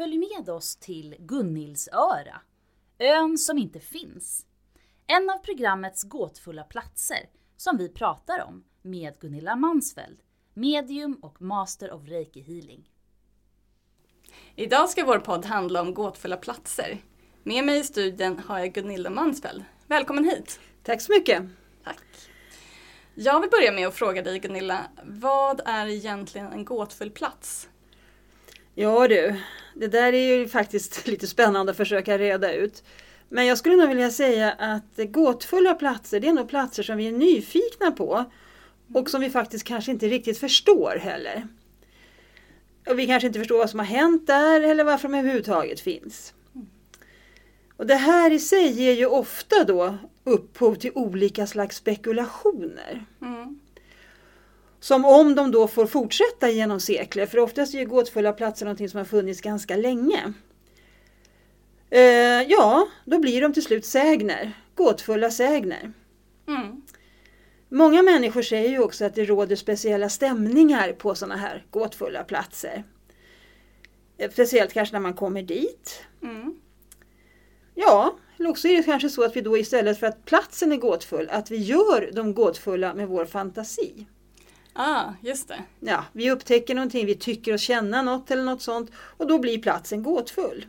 Följ med oss till Gunnilsöra, ön som inte finns. En av programmets gåtfulla platser som vi pratar om med Gunilla Mansfeld, medium och master of reiki healing. Idag ska vår podd handla om gåtfulla platser. Med mig i studion har jag Gunilla Mansfeld. Välkommen hit! Tack så mycket! Tack! Jag vill börja med att fråga dig Gunilla, vad är egentligen en gåtfull plats? Ja du, det där är ju faktiskt lite spännande att försöka reda ut. Men jag skulle nog vilja säga att gåtfulla platser, det är nog platser som vi är nyfikna på och som vi faktiskt kanske inte riktigt förstår heller. Och vi kanske inte förstår vad som har hänt där eller varför de överhuvudtaget finns. Och Det här i sig ger ju ofta då upphov till olika slags spekulationer. Mm. Som om de då får fortsätta genom sekler, för oftast är ju gåtfulla platser någonting som har funnits ganska länge. Eh, ja, då blir de till slut sägner, gåtfulla sägner. Mm. Många människor säger ju också att det råder speciella stämningar på sådana här gåtfulla platser. Eh, Speciellt kanske när man kommer dit. Mm. Ja, eller också är det kanske så att vi då istället för att platsen är gåtfull, att vi gör de gåtfulla med vår fantasi. Ah, just det. Ja, vi upptäcker någonting, vi tycker oss känna något eller något sånt och då blir platsen gåtfull.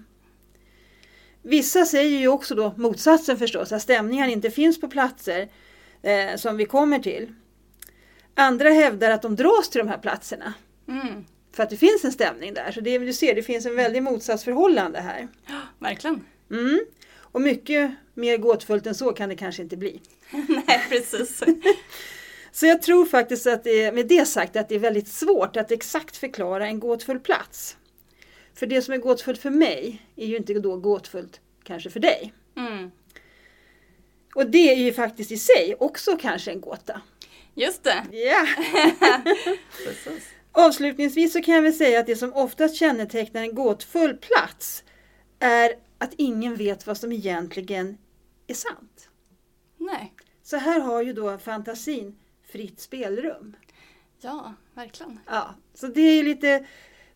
Vissa säger ju också då motsatsen förstås, att stämningar inte finns på platser eh, som vi kommer till. Andra hävdar att de dras till de här platserna Mm. för att det finns en stämning där. Så det, du ser, det finns en väldigt motsatsförhållande här. Verkligen. Mm. Och mycket mer gåtfullt än så kan det kanske inte bli. Nej, precis. Så jag tror faktiskt att det med det sagt att det är väldigt svårt att exakt förklara en gåtfull plats. För det som är gåtfullt för mig är ju inte då gåtfullt kanske för dig. Mm. Och det är ju faktiskt i sig också kanske en gåta. Just det. Ja. Precis. Avslutningsvis så kan jag väl säga att det som oftast kännetecknar en gåtfull plats är att ingen vet vad som egentligen är sant. Nej. Så här har ju då fantasin fritt spelrum. Ja, verkligen. Ja, så det är lite,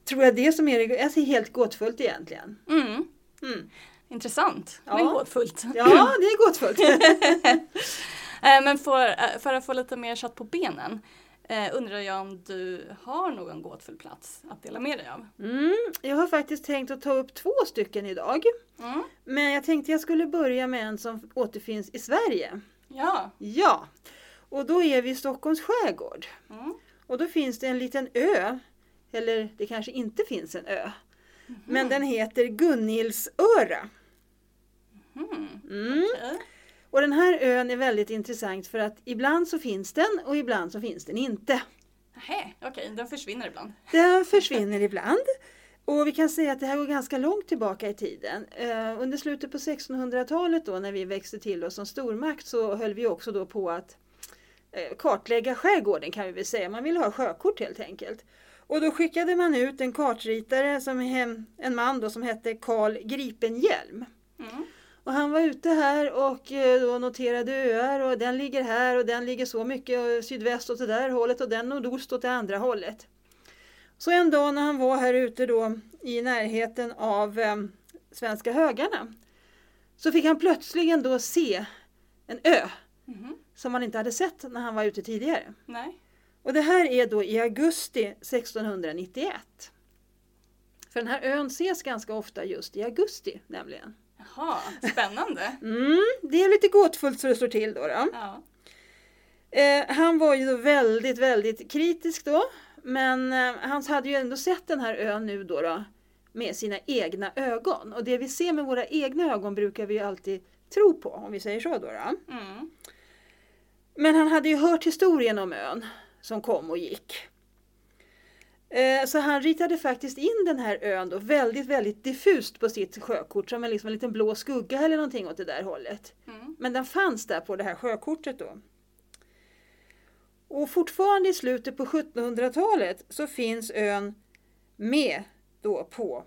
tror jag, det som är det alltså helt gåtfullt egentligen. Mm. Mm. Intressant, Ja. men gåtfullt. Ja, det är gåtfullt. Eh, Men för, eh, för att få lite mer kött på benen eh, undrar jag om du har någon gåtfull plats att dela med dig av? Mm, jag har faktiskt tänkt att ta upp två stycken idag. Mm. Men jag tänkte jag skulle börja med en som återfinns i Sverige. Ja. Ja, och då är vi i Stockholms skärgård. Mm. Och då finns det en liten ö, eller det kanske inte finns en ö. Men den heter Gunnilsöra. Mm. Mm. Okej. Och den här ön är väldigt intressant för att ibland så finns den och ibland så finns den inte. Okej, den försvinner ibland. Den försvinner ibland. Och vi kan säga att det här går ganska långt tillbaka i tiden. Eh, under slutet på 1600-talet då när vi växte till oss som stormakt så höll vi också då på att kartlägga skärgården kan vi väl säga. Man ville ha sjökort helt enkelt. Och då skickade man ut en kartritare, som hem, en man då som hette Carl Gripenhjelm. Mm. Och han var ute här och eh, då noterade öar och den ligger här och den ligger så mycket eh, sydväst åt det där hållet och den nordost åt det andra hållet. Så en dag när han var här ute då i närheten av eh, Svenska högarna så fick han plötsligen då se en ö Mhm. Som han inte hade sett när han var ute tidigare. Nej. Och det här är då i augusti 1691. För den här ön ses ganska ofta just i augusti nämligen. Jaha, spännande. Mm, det är lite gåtfullt så det står till då. då. Ja. Eh, han var ju då väldigt, väldigt kritisk då. Men eh, han hade ju ändå sett den här ön nu då, då med sina egna ögon. Och det vi ser med våra egna ögon brukar vi ju alltid tro på, om vi säger så då. då. Mm. Men han hade ju hört historien om ön som kom och gick. Eh, Så han ritade faktiskt in den här ön då väldigt, väldigt diffust på sitt sjökort som en, liksom en liten blå skugga eller någonting åt det där hållet. Mm. Men den fanns där på det här sjökortet då. Och fortfarande i slutet på 1700-talet så finns ön med då på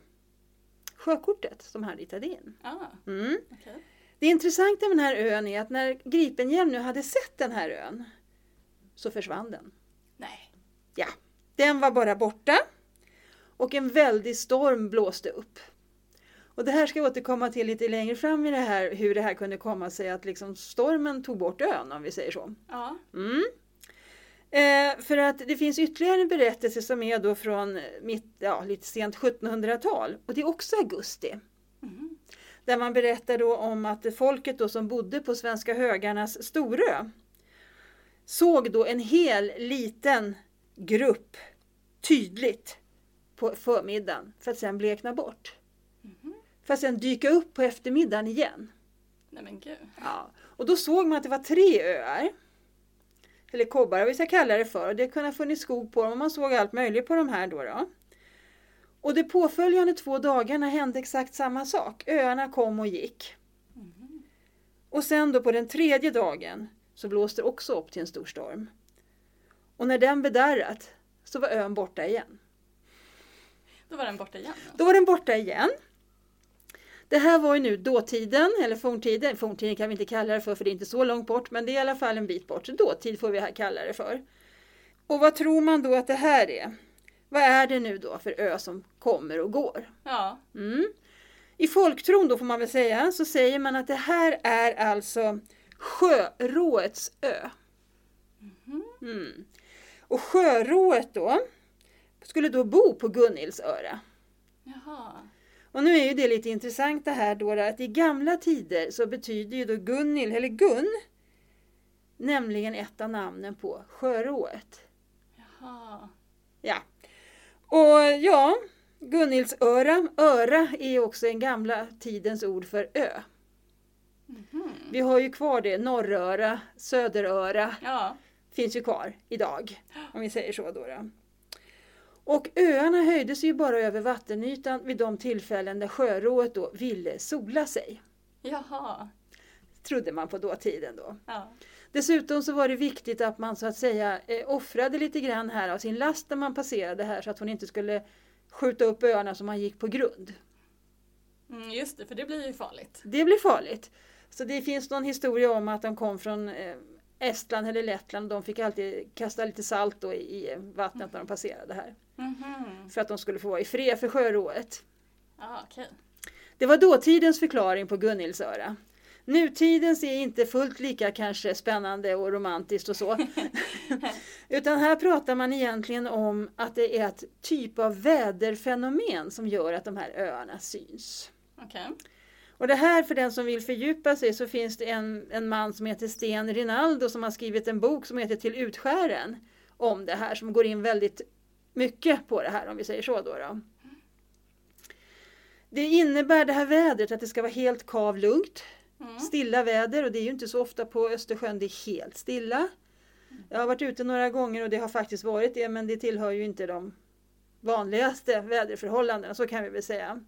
sjökortet som han ritade in. Ah, Mm. okej. Det intressanta med den här ön är att när Gripenhjelm nu hade sett den här ön så försvann den. Nej. Ja, den var bara borta och en väldig storm blåste upp. Och det här ska jag återkomma till lite längre fram i det här, hur det här kunde komma sig att liksom stormen tog bort ön om vi säger så. Ja. Mm. Eh, för att det finns ytterligare en berättelse som är då från mitt, ja, lite sent 1700-tal och det är också augusti. Där man berättar då om att folket då som bodde på Svenska högarnas Storö såg då en hel liten grupp tydligt på förmiddagen för att sen blekna bort. För att sen dyka upp på eftermiddagen igen. Nej men gud. Ja. Och då såg man att det var tre öar. Eller kobbar, vi ska kalla det för. Och det kunde ha funnits skog på dem och man såg allt möjligt på de här då. då. Och de påföljande två dagarna hände exakt samma sak. Öarna kom och gick. Och sen då på den tredje dagen så blåste det också upp till en stor storm. Och när den bedarrat så var ön borta igen. Då var den borta igen. Då var den borta igen. Det här var ju nu dåtiden, eller forntiden. Forntiden kan vi inte kalla det för, för det är inte så långt bort, men det är i alla fall en bit bort. Så dåtid får vi här kalla det för. Och vad tror man då att det här är? Vad är det nu då för ö som kommer och går? Ja. Mm. I folktron då får man väl säga, så säger man att det här är alltså Sjöråets ö. Mm. Och Sjörået då skulle då bo på Gunnilsöra. Jaha. Och nu är ju det lite intressant det här då att i gamla tider så betyder ju då Gunnil, eller Gun, nämligen ett av namnen på sjörået. Jaha. Ja. Och ja, Gunnilsöra, öra är också en gamla tidens ord för ö. Mhm. Vi har ju kvar det, Norröra, Söderöra Ja. finns ju kvar idag. Om vi säger så då. Och öarna höjdes ju bara över vattenytan vid de tillfällen där sjörået då ville sola sig. Jaha. Trodde man på dåtiden då. Ja. Dessutom så var det viktigt att man så att säga eh, offrade lite grann här av sin last när man passerade här så att hon inte skulle skjuta upp öarna som man gick på grund. Mm, just det, för det blir ju farligt. Det blir farligt. Så det finns någon historia om att de kom från eh, Estland eller Lettland och de fick alltid kasta lite salt i, vattnet när de passerade här. Mhm. För att de skulle få vara i fred för sjörået. Ja, okej. Det var dåtidens förklaring på Gunnilsöra. Nutidens är inte fullt lika kanske spännande och romantiskt och så. Utan här pratar man egentligen om att det är ett typ av väderfenomen som gör att de här öarna syns. Okej. Och det här för den som vill fördjupa sig så finns det en, en man som heter Sten Rinaldo som har skrivit en bok som heter Till utskären om det här som går in väldigt mycket på det här om vi säger så då. då. Det innebär det här vädret att det ska vara helt kavlugnt, Mm. stilla väder och det är ju inte så ofta på Östersjön det är helt stilla. Jag har varit ute några gånger och det har faktiskt varit det men det tillhör ju inte de vanligaste väderförhållandena, så kan vi väl säga.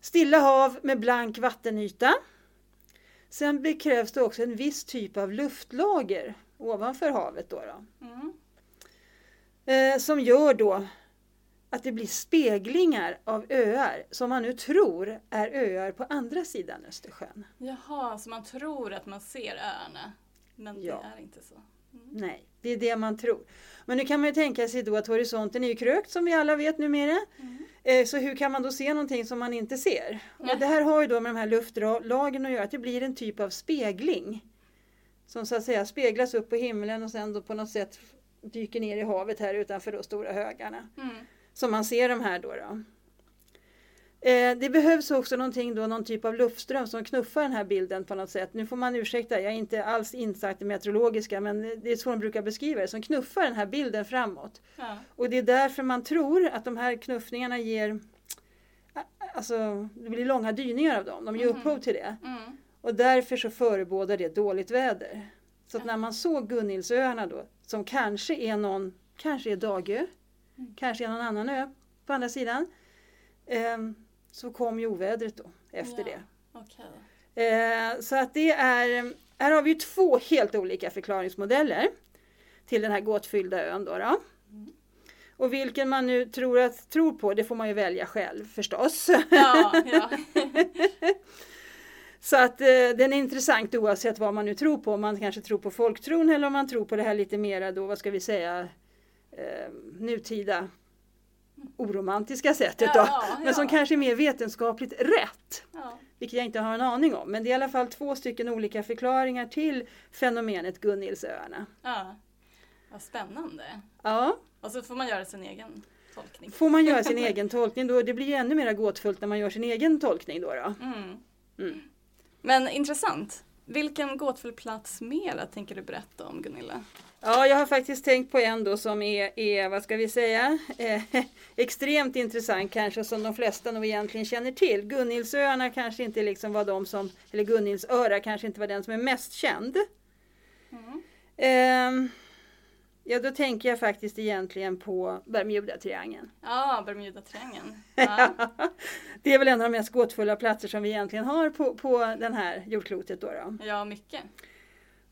Stilla hav med blank vattenyta. Sen bekrävs det också en viss typ av luftlager ovanför havet då. då Mm. eh, som gör då att det blir speglingar av öar som man nu tror är öar på andra sidan Östersjön. Jaha, så man tror att man ser öarna. Men Ja. det är inte så. Nej, det är det man tror. Men nu kan man ju tänka sig då att horisonten är ju krökt som vi alla vet numera. Eh, Så hur kan man då se någonting som man inte ser? Nej. Och det här har ju då med de här luftlagren att göra, att det blir en typ av spegling. Som så att säga speglas upp på himlen och sen då på något sätt dyker ner i havet här utanför de stora högarna. Mm. Som man ser de här då. då. Eh, det behövs också någonting då, någon typ av luftström som knuffar den här bilden på något sätt. Nu får man ursäkta, jag är inte alls insatt i meteorologiska men det är så de brukar beskriva det, som knuffar den här bilden framåt. Ja. Och det är därför man tror att de här knuffningarna ger Alltså det blir långa dyningar av dem, de ger Mhm. upphov till det. Mm. Och därför så förebådar det dåligt väder. Så att när man såg Gunnilsöarna då, som kanske är någon, kanske är Dagö, kanske någon annan ö på andra sidan. Ehm, så kom ju ovädret då efter Ja. det. Okej. Eh, så att det är, här har vi två helt olika förklaringsmodeller till den här gåtfyllda ön. Då, då. Och vilken man nu tror, att, tror på, det får man ju välja själv förstås. Ja, ja. Så att eh, den är intressant oavsett vad man nu tror på. Om man kanske tror på folktron eller om man tror på det här lite mera då, vad ska vi säga, eh, nutida oromantiska sättet då. Ja, Men som ja. kanske är mer vetenskapligt rätt. ja. Vilket jag inte har en aning om. Men det är i alla fall två stycken olika förklaringar till fenomenet Gunnilsöarna. ja. Vad spännande. Ja, Och så får man göra sin egen tolkning. får man göra sin egen tolkning då. Det blir ju ännu mer gåtfullt när man gör sin egen tolkning då. då. Mm. Mm. Men intressant. Vilken gåtfull plats mera tänker du berätta om Gunilla? Ja, jag har faktiskt tänkt på en då som är, är vad ska vi säga, eh, extremt intressant kanske som de flesta nog egentligen känner till. Gunnilsöarna kanske inte liksom var de som, eller Gunnilsöra kanske inte var den som är mest känd. Mm. Ehm, ja, då tänker jag faktiskt egentligen på Bermudatriangeln. Ja, Bermudatriangeln. Ja. Det är väl en av de mest gåtfulla platser som vi egentligen har på, på den här jordklotet. Då, då. ja, mycket.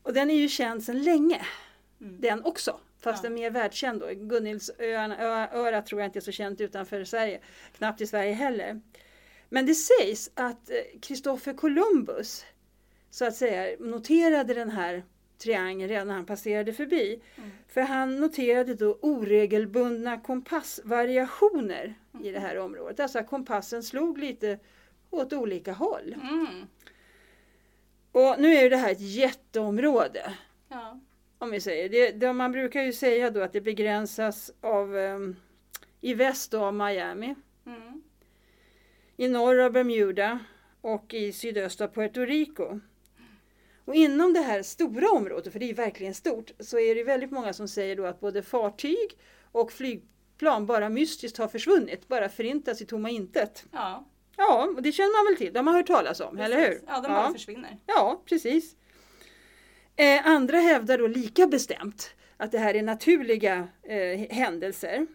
Och den är ju känd sedan länge, Mm. den också. Fast Ja. den är mer världskänd då. Gunnilsöarna, Ö- öra tror jag inte är så känt utanför Sverige. Knappt i Sverige heller. Men det sägs att Kristoffer Columbus så att säga noterade den här triangeln redan när han passerade förbi. Mm. För han noterade då oregelbundna kompassvariationer i det här området. Alltså att kompassen slog lite åt olika håll. Mm. Och nu är ju det här ett jätteområde. Ja. Om vi säger. Det, det, man brukar ju säga då att det begränsas av ehm, i väst då av Miami, Mm. i norr av Bermuda och i sydöst av Puerto Rico. Och inom det här stora området, för det är verkligen stort, så är det väldigt många som säger då att både fartyg och flygplan bara mystiskt har försvunnit, bara förintas i tomma intet. Ja, Ja, och det känner man väl till, det har man hört talas om, eller hur? precis. Ja, den bara försvinner. Ja, precis. Eh, andra hävdar då lika bestämt att det här är naturliga eh, händelser.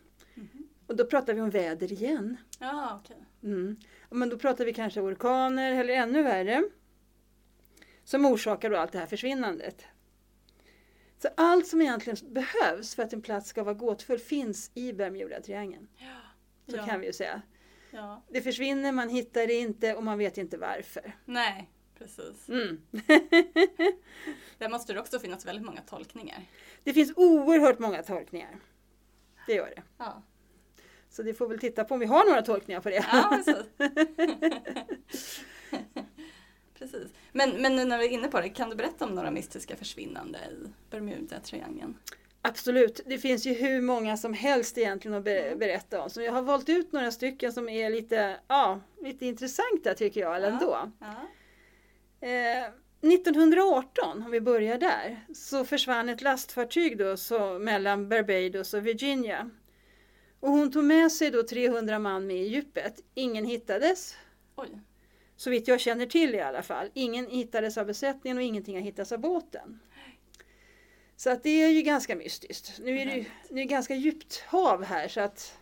Och då pratar vi om väder igen. Ja, okej. Mm. Men då pratar vi kanske orkaner eller ännu värre. Som orsakar då allt det här försvinnandet. Så allt som egentligen behövs för att en plats ska vara gåtfull finns i Bermudatriangeln. Så Ja. kan vi ju säga. Ja. Det försvinner, man hittar det inte och man vet inte varför. Nej, precis. Mm. Där måste det också finnas väldigt många tolkningar. Det finns oerhört många tolkningar. Det gör det. Ja, Så det får väl titta på om vi har några tolkningar på det. ja precis. precis. Men, men nu när vi är inne på det, kan du berätta om några mystiska försvinnande i Bermudatriangeln? Absolut, det finns ju hur många som helst egentligen att Mm. be- berätta om. Så jag har valt ut några stycken som är lite, ja, lite intressanta tycker jag Ja. ändå. Ja. Eh, 1918, om vi börjar där, så försvann ett lastfartyg då, så, mellan Barbados och Virginia. Och hon tog med sig då 300 man med i djupet. Ingen hittades, Oj. så vitt jag känner till i alla fall. Ingen hittades av besättningen och ingenting har hittats av båten. Så att det är ju ganska mystiskt. Nu är det ju nu är det ganska djupt hav här så att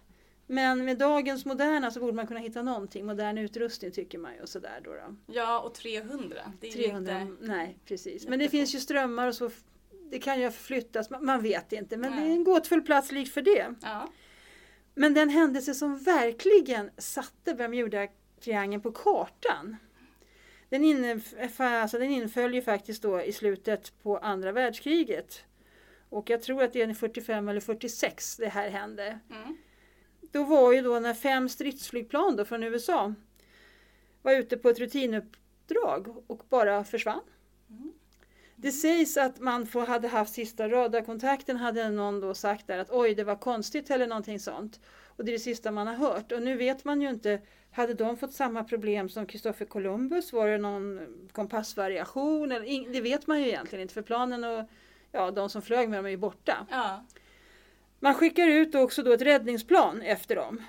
men med dagens moderna så borde man kunna hitta någonting, modern utrustning tycker man ju och sådär då. då. Ja, och 300. Det är 300, ju inte... nej precis. Men det finns ju strömmar och så, det kan ju förflyttas, man, vet inte. Men det är Nej. en gåtfull plats lik för det. Ja. Men den händelse som verkligen satte Bermuda-triangeln på kartan den, inf- alltså den inföll ju faktiskt då i slutet på andra världskriget. Och jag tror att det är 45 eller 46 det här hände. Mm. Då var ju då när fem stridsflygplan då från USA var ute på ett rutinuppdrag och bara försvann. Mm. Det sägs att man får, hade haft sista radarkontakten hade någon då sagt där att oj det var konstigt eller någonting sånt. Och det är det sista man har hört. Och nu vet man ju inte, hade de fått samma problem som Kristoffer Columbus? Var det någon kompassvariation? Eller, det vet man ju egentligen inte för planen och ja, de som flög med dem är ju borta. Ja. Man skickar ut också då ett räddningsplan efter dem.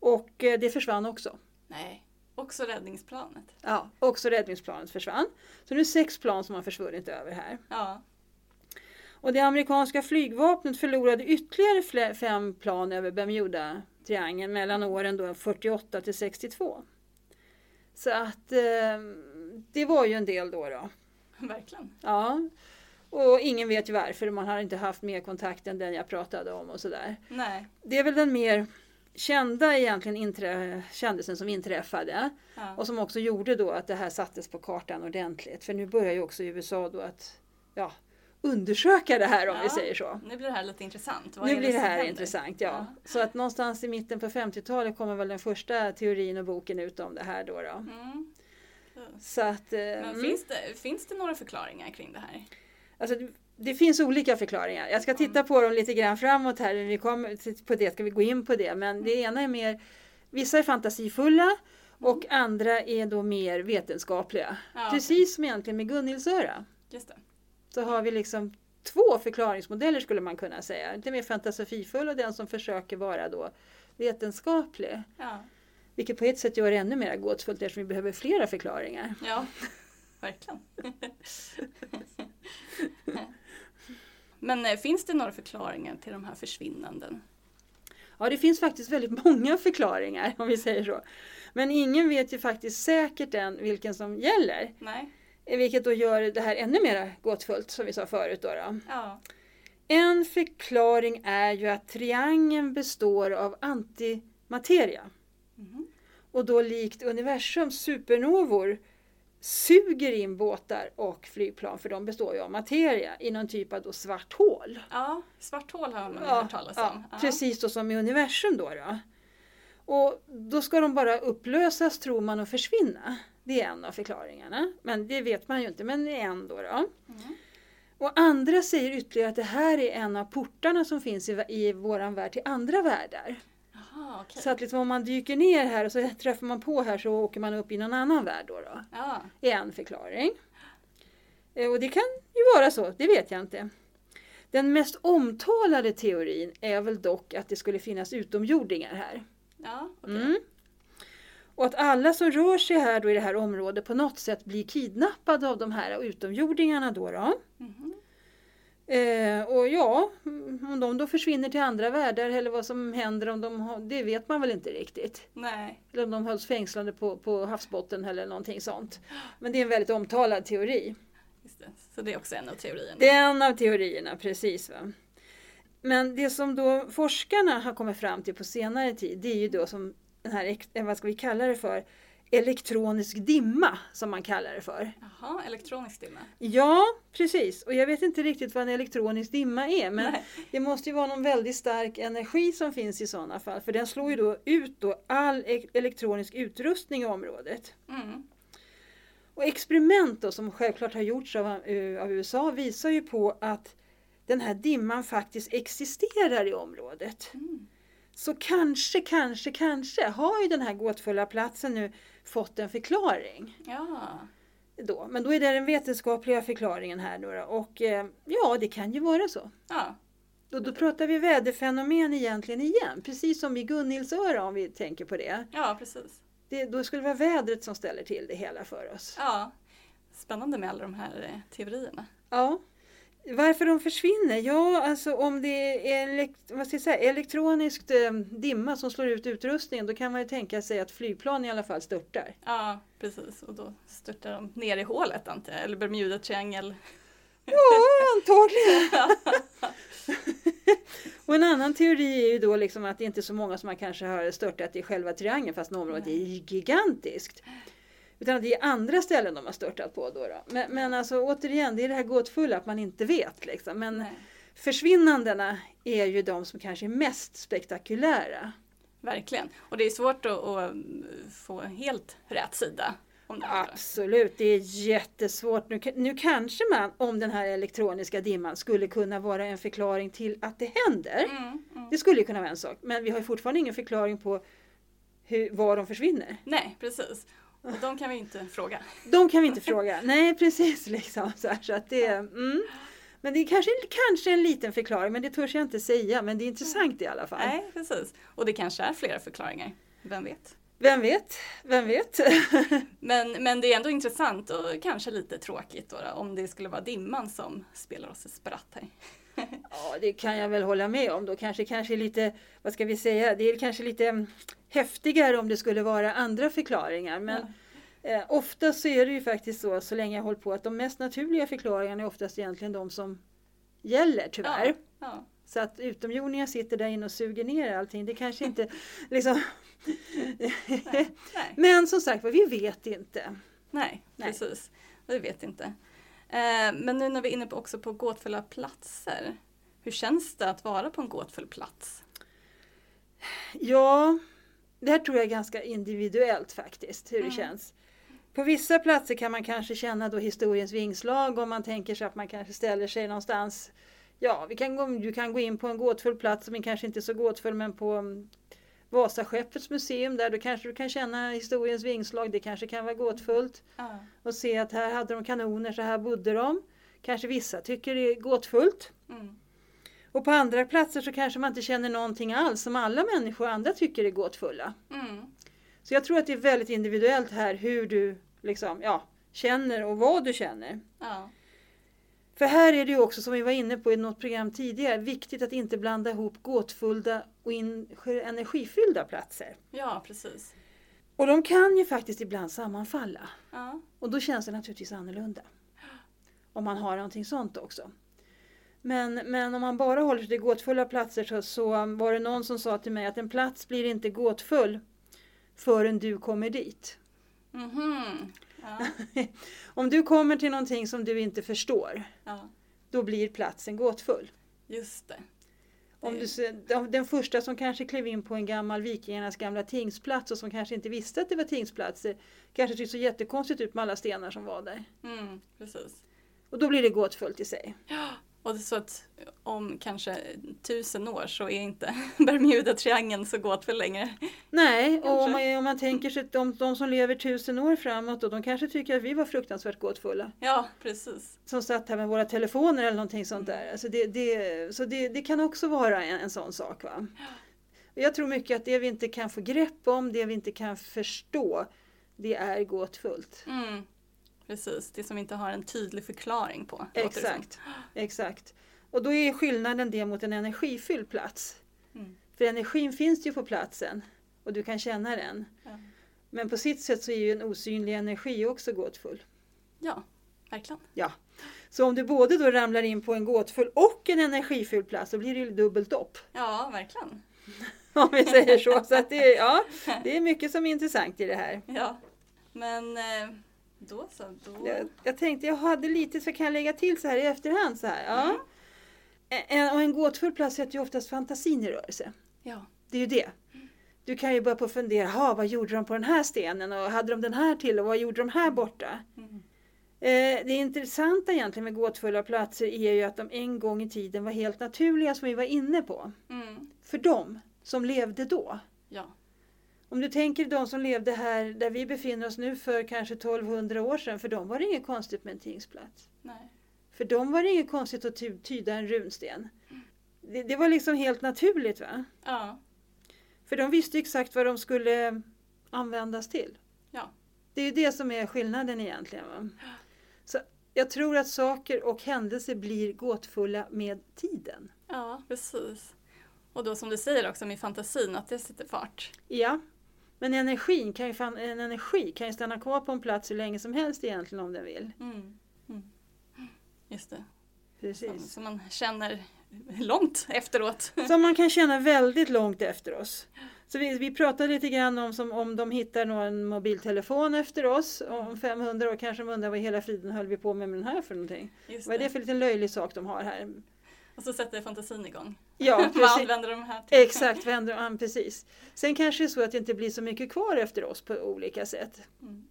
Och eh, det försvann också. Nej. Också räddningsplanet. Ja, också räddningsplanet försvann. Så nu är sex plan som har försvunnit över här. Ja. Och det amerikanska flygvapnet förlorade ytterligare fem plan över Bermuda-triangeln mellan åren då 48 till 62. Så att eh, det var ju en del då. då. Verkligen. Ja. Och ingen vet ju varför, man har inte haft mer kontakt än den jag pratade om och sådär. Nej. Det är väl den mer kända egentligen inträ- kändelsen som inträffade Ja. och som också gjorde då att det här sattes på kartan ordentligt. För nu börjar ju också USA då att ja, undersöka det här om vi Ja. säger så. Nu blir det här lite intressant. Vad Nu blir det här händer? intressant, ja. Ja. Så att någonstans i mitten på 50-talet kommer väl den första teorin och boken ut om det här då. då. Mm. Så att, eh, Men mm. finns, det, finns det några förklaringar kring det här? Alltså, det- finns olika förklaringar. Jag ska titta på dem lite grann framåt här. När vi kommer på det ska vi gå in på det. Men det ena är mer, vissa är fantasifulla och andra är då mer vetenskapliga. Ja, Precis som egentligen med Gunnilsöra. Just det. Så har vi liksom två förklaringsmodeller skulle man kunna säga. Lite mer fantasifull och den som försöker vara då vetenskaplig. Ja, Vilket på ett sätt gör det ännu mer gåtfullt eftersom vi behöver flera förklaringar. ja. Verkligen. Men eh, finns det några förklaringar till de här försvinnanden? Ja, det finns faktiskt väldigt många förklaringar om vi säger så. Men ingen vet ju faktiskt säkert än vilken som gäller. Nej? Vilket då gör det här ännu mer gåtfullt som vi sa förut. Då, då. Ja. En förklaring är ju att triangeln består av antimateria. Mhm. Och då likt universums supernovor suger in båtar och flygplan, för de består ju av materia, i någon typ av då svart hål. ja, svart hål har man Ja, hört talas om. Ja. precis då som i universum då, då. Och då ska de bara upplösas tror man och försvinna. Det är en av förklaringarna. Men det vet man ju inte, men det är en då. då. Mm. Och andra säger ytterligare att det här är en av portarna som finns i, i våran värld till andra världar. Jaha, okej. Så att liksom om man dyker ner här och så träffar man på här så åker man upp i någon annan värld då. då Ja, är en förklaring. Eh, Och det kan ju vara så, det vet jag inte. Den mest omtalade teorin är väl dock att det skulle finnas utomjordingar här. ja okej. Mm. Och att alla som rör sig här då i det här området på något sätt blir kidnappade av de här utomjordingarna då. då. Mhm. Eh, och ja, mm, om de då försvinner till andra världar eller vad som händer om de det vet man väl inte riktigt. Nej, Eller om de hölls fängslade på, på havsbotten eller någonting sånt. Men det är en väldigt omtalad teori. just det. Så det är också en av teorierna. Det är en av teorierna, precis. Va? Men det som då forskarna har kommit fram till på senare tid, det är ju då som den här, eh, vad ska vi kalla det för, elektronisk dimma som man kallar det för. Jaha, elektronisk dimma. Ja, precis. Och jag vet inte riktigt vad en elektronisk dimma är, men Nej. det måste ju vara någon väldigt stark energi som finns i sådana fall, för den slår ju då ut då all e- elektronisk utrustning i området. Mm. Och experiment då, som självklart har gjorts av, eh, av USA visar ju på att den här dimman faktiskt existerar i området. Mm. Så kanske, kanske, kanske har ju den här gåtfulla platsen nu fått en förklaring. Ja, Då. Men då är det den vetenskapliga förklaringen här då. Och eh, ja, det kan ju vara så. ja, Då, då pratar vi väderfenomen egentligen igen, precis som i Gunnilsöra om vi tänker på det. ja precis. det. Då skulle det vara vädret som ställer till det hela för oss. Ja. Spännande med alla de här eh, teorierna. Ja. Varför de försvinner? Ja, alltså om det är elekt- vad ska jag säga, elektroniskt eh, dimma som slår ut utrustningen då kan man ju tänka sig att flygplan i alla fall störtar. Ja, precis. Och då störtar de ner i hålet antar jag. Eller Bermuda-triangel. Ja, antagligen. Och en annan teori är ju då liksom att det inte är så många som har kanske har störtat i själva triangeln fast området är gigantiskt. Utan att det är andra ställen de har störtat på då. då. Men, men alltså återigen, det är det här gåtfulla att man inte vet liksom. Men Nej. försvinnandena är ju de som kanske är mest spektakulära. Verkligen. Och det är svårt att, att få helt rätt sida om det. Absolut, det är jättesvårt. Nu, nu kanske man, om den här elektroniska dimman, skulle kunna vara en förklaring till att det händer. Mm, mm. Det skulle ju kunna vara en sak, men vi har ju fortfarande ingen förklaring på hur, var de försvinner. Nej, precis. Och de kan vi inte fråga. De kan vi inte fråga. Nej, precis. Liksom, så här, så att det, mm. Men det är kanske, kanske en liten förklaring, men det törs jag inte säga. Men det är intressant i alla fall. Nej, precis. Och det kanske är flera förklaringar. Vem vet? Vem vet? Vem vet? Men, men det är ändå intressant och kanske lite tråkigt då, då om det skulle vara dimman som spelar oss ett spratt här. Ja, det kan jag väl hålla med om då. Kanske, kanske lite, vad ska vi säga, det är kanske lite häftigare om det skulle vara andra förklaringar. Men eh, ofta så är det ju faktiskt så, så länge jag håller på, att de mest naturliga förklaringarna är oftast egentligen de som gäller tyvärr. Ja, ja. Så att utomjordingar sitter där inne och suger ner allting. Det kanske inte liksom... Nej. Men som sagt var, vi vet inte. Nej, Nej. precis. Vi vet inte. Eh, men nu när vi är inne på, också på gåtfulla platser. Hur känns det att vara på en gåtfull plats? Ja, det här tror jag är ganska individuellt faktiskt, hur det Mm. känns. På vissa platser kan man kanske känna då historiens vingslag om man tänker sig att man kanske ställer sig någonstans. Ja, vi kan gå, du kan gå in på en gåtfull plats som kanske inte är så gåtfull men på Vasaskeppets museum där du kanske du kan känna historiens vingslag. Det kanske kan vara gåtfullt. Ja. Och se att här hade de kanoner, så här bodde de. Kanske vissa tycker det är gåtfullt. Mm. Och på andra platser så kanske man inte känner någonting alls som alla människor andra tycker är gåtfulla. Mm. Så jag tror att det är väldigt individuellt här hur du liksom, ja, känner och vad du känner. Ja. För här är det ju också, som vi var inne på i något program tidigare, viktigt att inte blanda ihop gåtfulla och energifyllda platser. ja, precis. Och de kan ju faktiskt ibland sammanfalla. Ja. Och då känns det naturligtvis annorlunda. Om man har någonting sånt också. Men, men om man bara håller sig till gåtfulla platser så, så var det någon som sa till mig att en plats blir inte gåtfull förrän du kommer dit. Mhm. Ja. Om du kommer till någonting som du inte förstår, ja, då blir platsen gåtfull. just det. Om du, den första som kanske klev in på en gammal vikingarnas gamla tingsplats och som kanske inte visste att det var tingsplatser, kanske tyckte så jättekonstigt ut med alla stenar som var där. Mm, precis. Och då blir det gåtfullt i sig. Och så att om kanske tusen år så är inte Bermuda-triangeln så gåtfull längre. Nej, och om man, om man tänker sig att de, de som lever tusen år framåt, och de kanske tycker att vi var fruktansvärt gåtfulla. Ja, precis. Som satt här med våra telefoner eller någonting sånt Mm. där. Alltså det, det, så det, det kan också vara en, en sån sak. Va? Jag tror mycket att det vi inte kan få grepp om, det vi inte kan förstå, det är gåtfullt. Mm, precis, det som vi inte har en tydlig förklaring på. Exakt, exakt. Och då är skillnaden det mot en energifylld plats. Mm. För energin finns ju på platsen och du kan känna den. Ja. Men på sitt sätt så är ju en osynlig energi också gåtfull. ja, verkligen. Så om du både då ramlar in på en gåtfull och en energifylld plats så blir det ju dubbelt upp. Ja, verkligen. Om vi säger så. så att det, ja, det är mycket som är intressant i det här. Ja, men eh, då så. Då... Jag, jag tänkte jag hade lite så kan jag lägga till så här i efterhand. Så här, ja. Mm. En, och en gåtfull plats sätter ju oftast fantasin i rörelse. Ja, Det är ju det. Du kan ju börja på att fundera, "Ha, vad gjorde de på den här stenen och hade de den här till och vad gjorde de här borta? Mm. Eh, det intressanta egentligen med gåtfulla platser är ju att de en gång i tiden var helt naturliga som vi var inne på. mm. För dem som levde då. ja, Om du tänker de som levde här där vi befinner oss nu för kanske 1200 år sedan, för dem var det inget konstigt med en tingsplats. nej. För dem var det inget konstigt att ty- tyda en runsten. Det, det var liksom helt naturligt va? Ja, För de visste exakt vad de skulle användas till. Ja. Det är ju det som är skillnaden egentligen. Va? Så jag tror att saker och händelser blir gåtfulla med tiden. ja, precis. Och då som du säger också med fantasin, att det sätter fart. Ja, men energin kan ju, fan, en energi kan ju stanna kvar på en plats hur länge som helst egentligen om den vill. Mm. Mm. Just det. Som, Precis. som man känner långt efteråt. Som man kan känna väldigt långt efter oss. Så vi, vi pratade lite grann om som om de hittar någon mobiltelefon efter oss. Om 500 år kanske de undrar vad hela friden höll vi på med med den här för någonting. Vad är det för liten löjlig sak de har här? Och så sätter fantasin igång. Ja, Vad precis. använder de här till? Exakt, vad? Ja, precis. Sen kanske det är så att det inte blir så mycket kvar efter oss på olika sätt. Mm.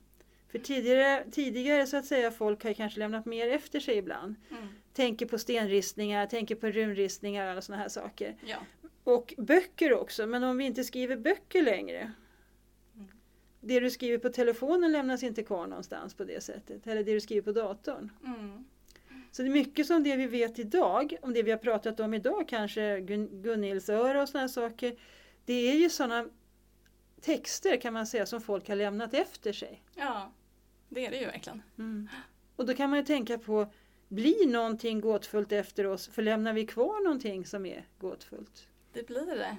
För tidigare, tidigare så att säga folk har kanske lämnat mer efter sig ibland. Mm. Tänker på stenristningar, tänker på runristningar och alla sådana här saker. Ja. Och böcker också, men om vi inte skriver böcker längre. Mm. Det du skriver på telefonen lämnas inte kvar någonstans på det sättet. Eller det du skriver på datorn. Mm. Så det är mycket som det vi vet idag, om det vi har pratat om idag, kanske Gun- Gunnilsöra och sådana saker. Det är ju sådana texter kan man säga som folk har lämnat efter sig. Ja, det är det ju verkligen. Mm. Och då kan man ju tänka på, blir någonting gåtfullt efter oss? För lämnar vi kvar någonting som är gåtfullt? Det blir det.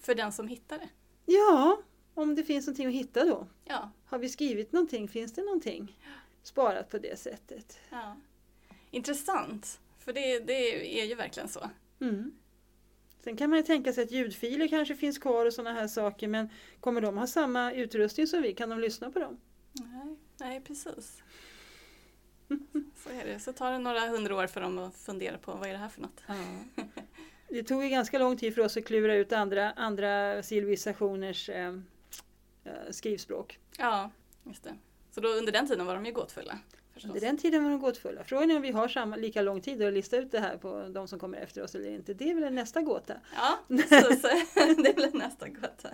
För den som hittar det. Ja, om det finns någonting att hitta då. Ja, Har vi skrivit någonting? Finns det någonting sparat på det sättet? ja. Intressant. För det, det är ju verkligen så. Mm. Sen kan man ju tänka sig att ljudfiler kanske finns kvar och sådana här saker men kommer de ha samma utrustning som vi? Kan de lyssna på dem? Nej, nej precis. Så är det. Så tar det några hundra år för dem att fundera på vad är det här för något. Det tog ju ganska lång tid för oss att klura ut andra, andra civilisationers eh, eh, skrivspråk. Ja, just det. Så då under den tiden var de ju gåtfulla. Förstås. Under den tiden var de gåtfulla. Frågan är om vi har samma, lika lång tid att lista ut det här på de som kommer efter oss eller inte. Det är väl nästa gåta. Ja, precis. det blir nästa gåta.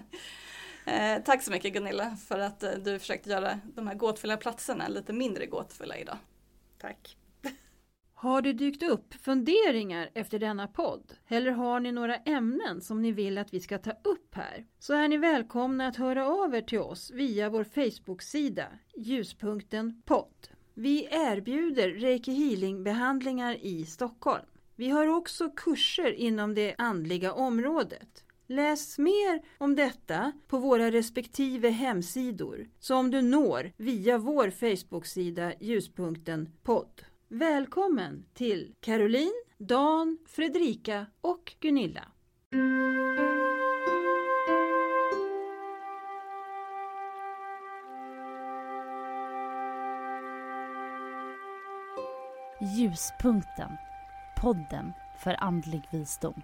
Eh, tack så mycket Gunilla för att eh, du försökte göra de här gåtfulla platserna lite mindre gåtfulla idag. Tack. Har det dykt upp funderingar efter denna podd? Eller har ni några ämnen som ni vill att vi ska ta upp här? Så är ni välkomna att höra av er till oss via vår Facebook-sida Ljuspunkten podd. Vi erbjuder Reiki Healing-behandlingar i Stockholm. Vi har också kurser inom det andliga området. Läs mer om detta på våra respektive hemsidor som du når via vår Facebook-sida Ljuspunkten podd. Välkommen till Caroline, Dan, Fredrika och Gunilla. Ljuspunkten. Podden för andlig visdom.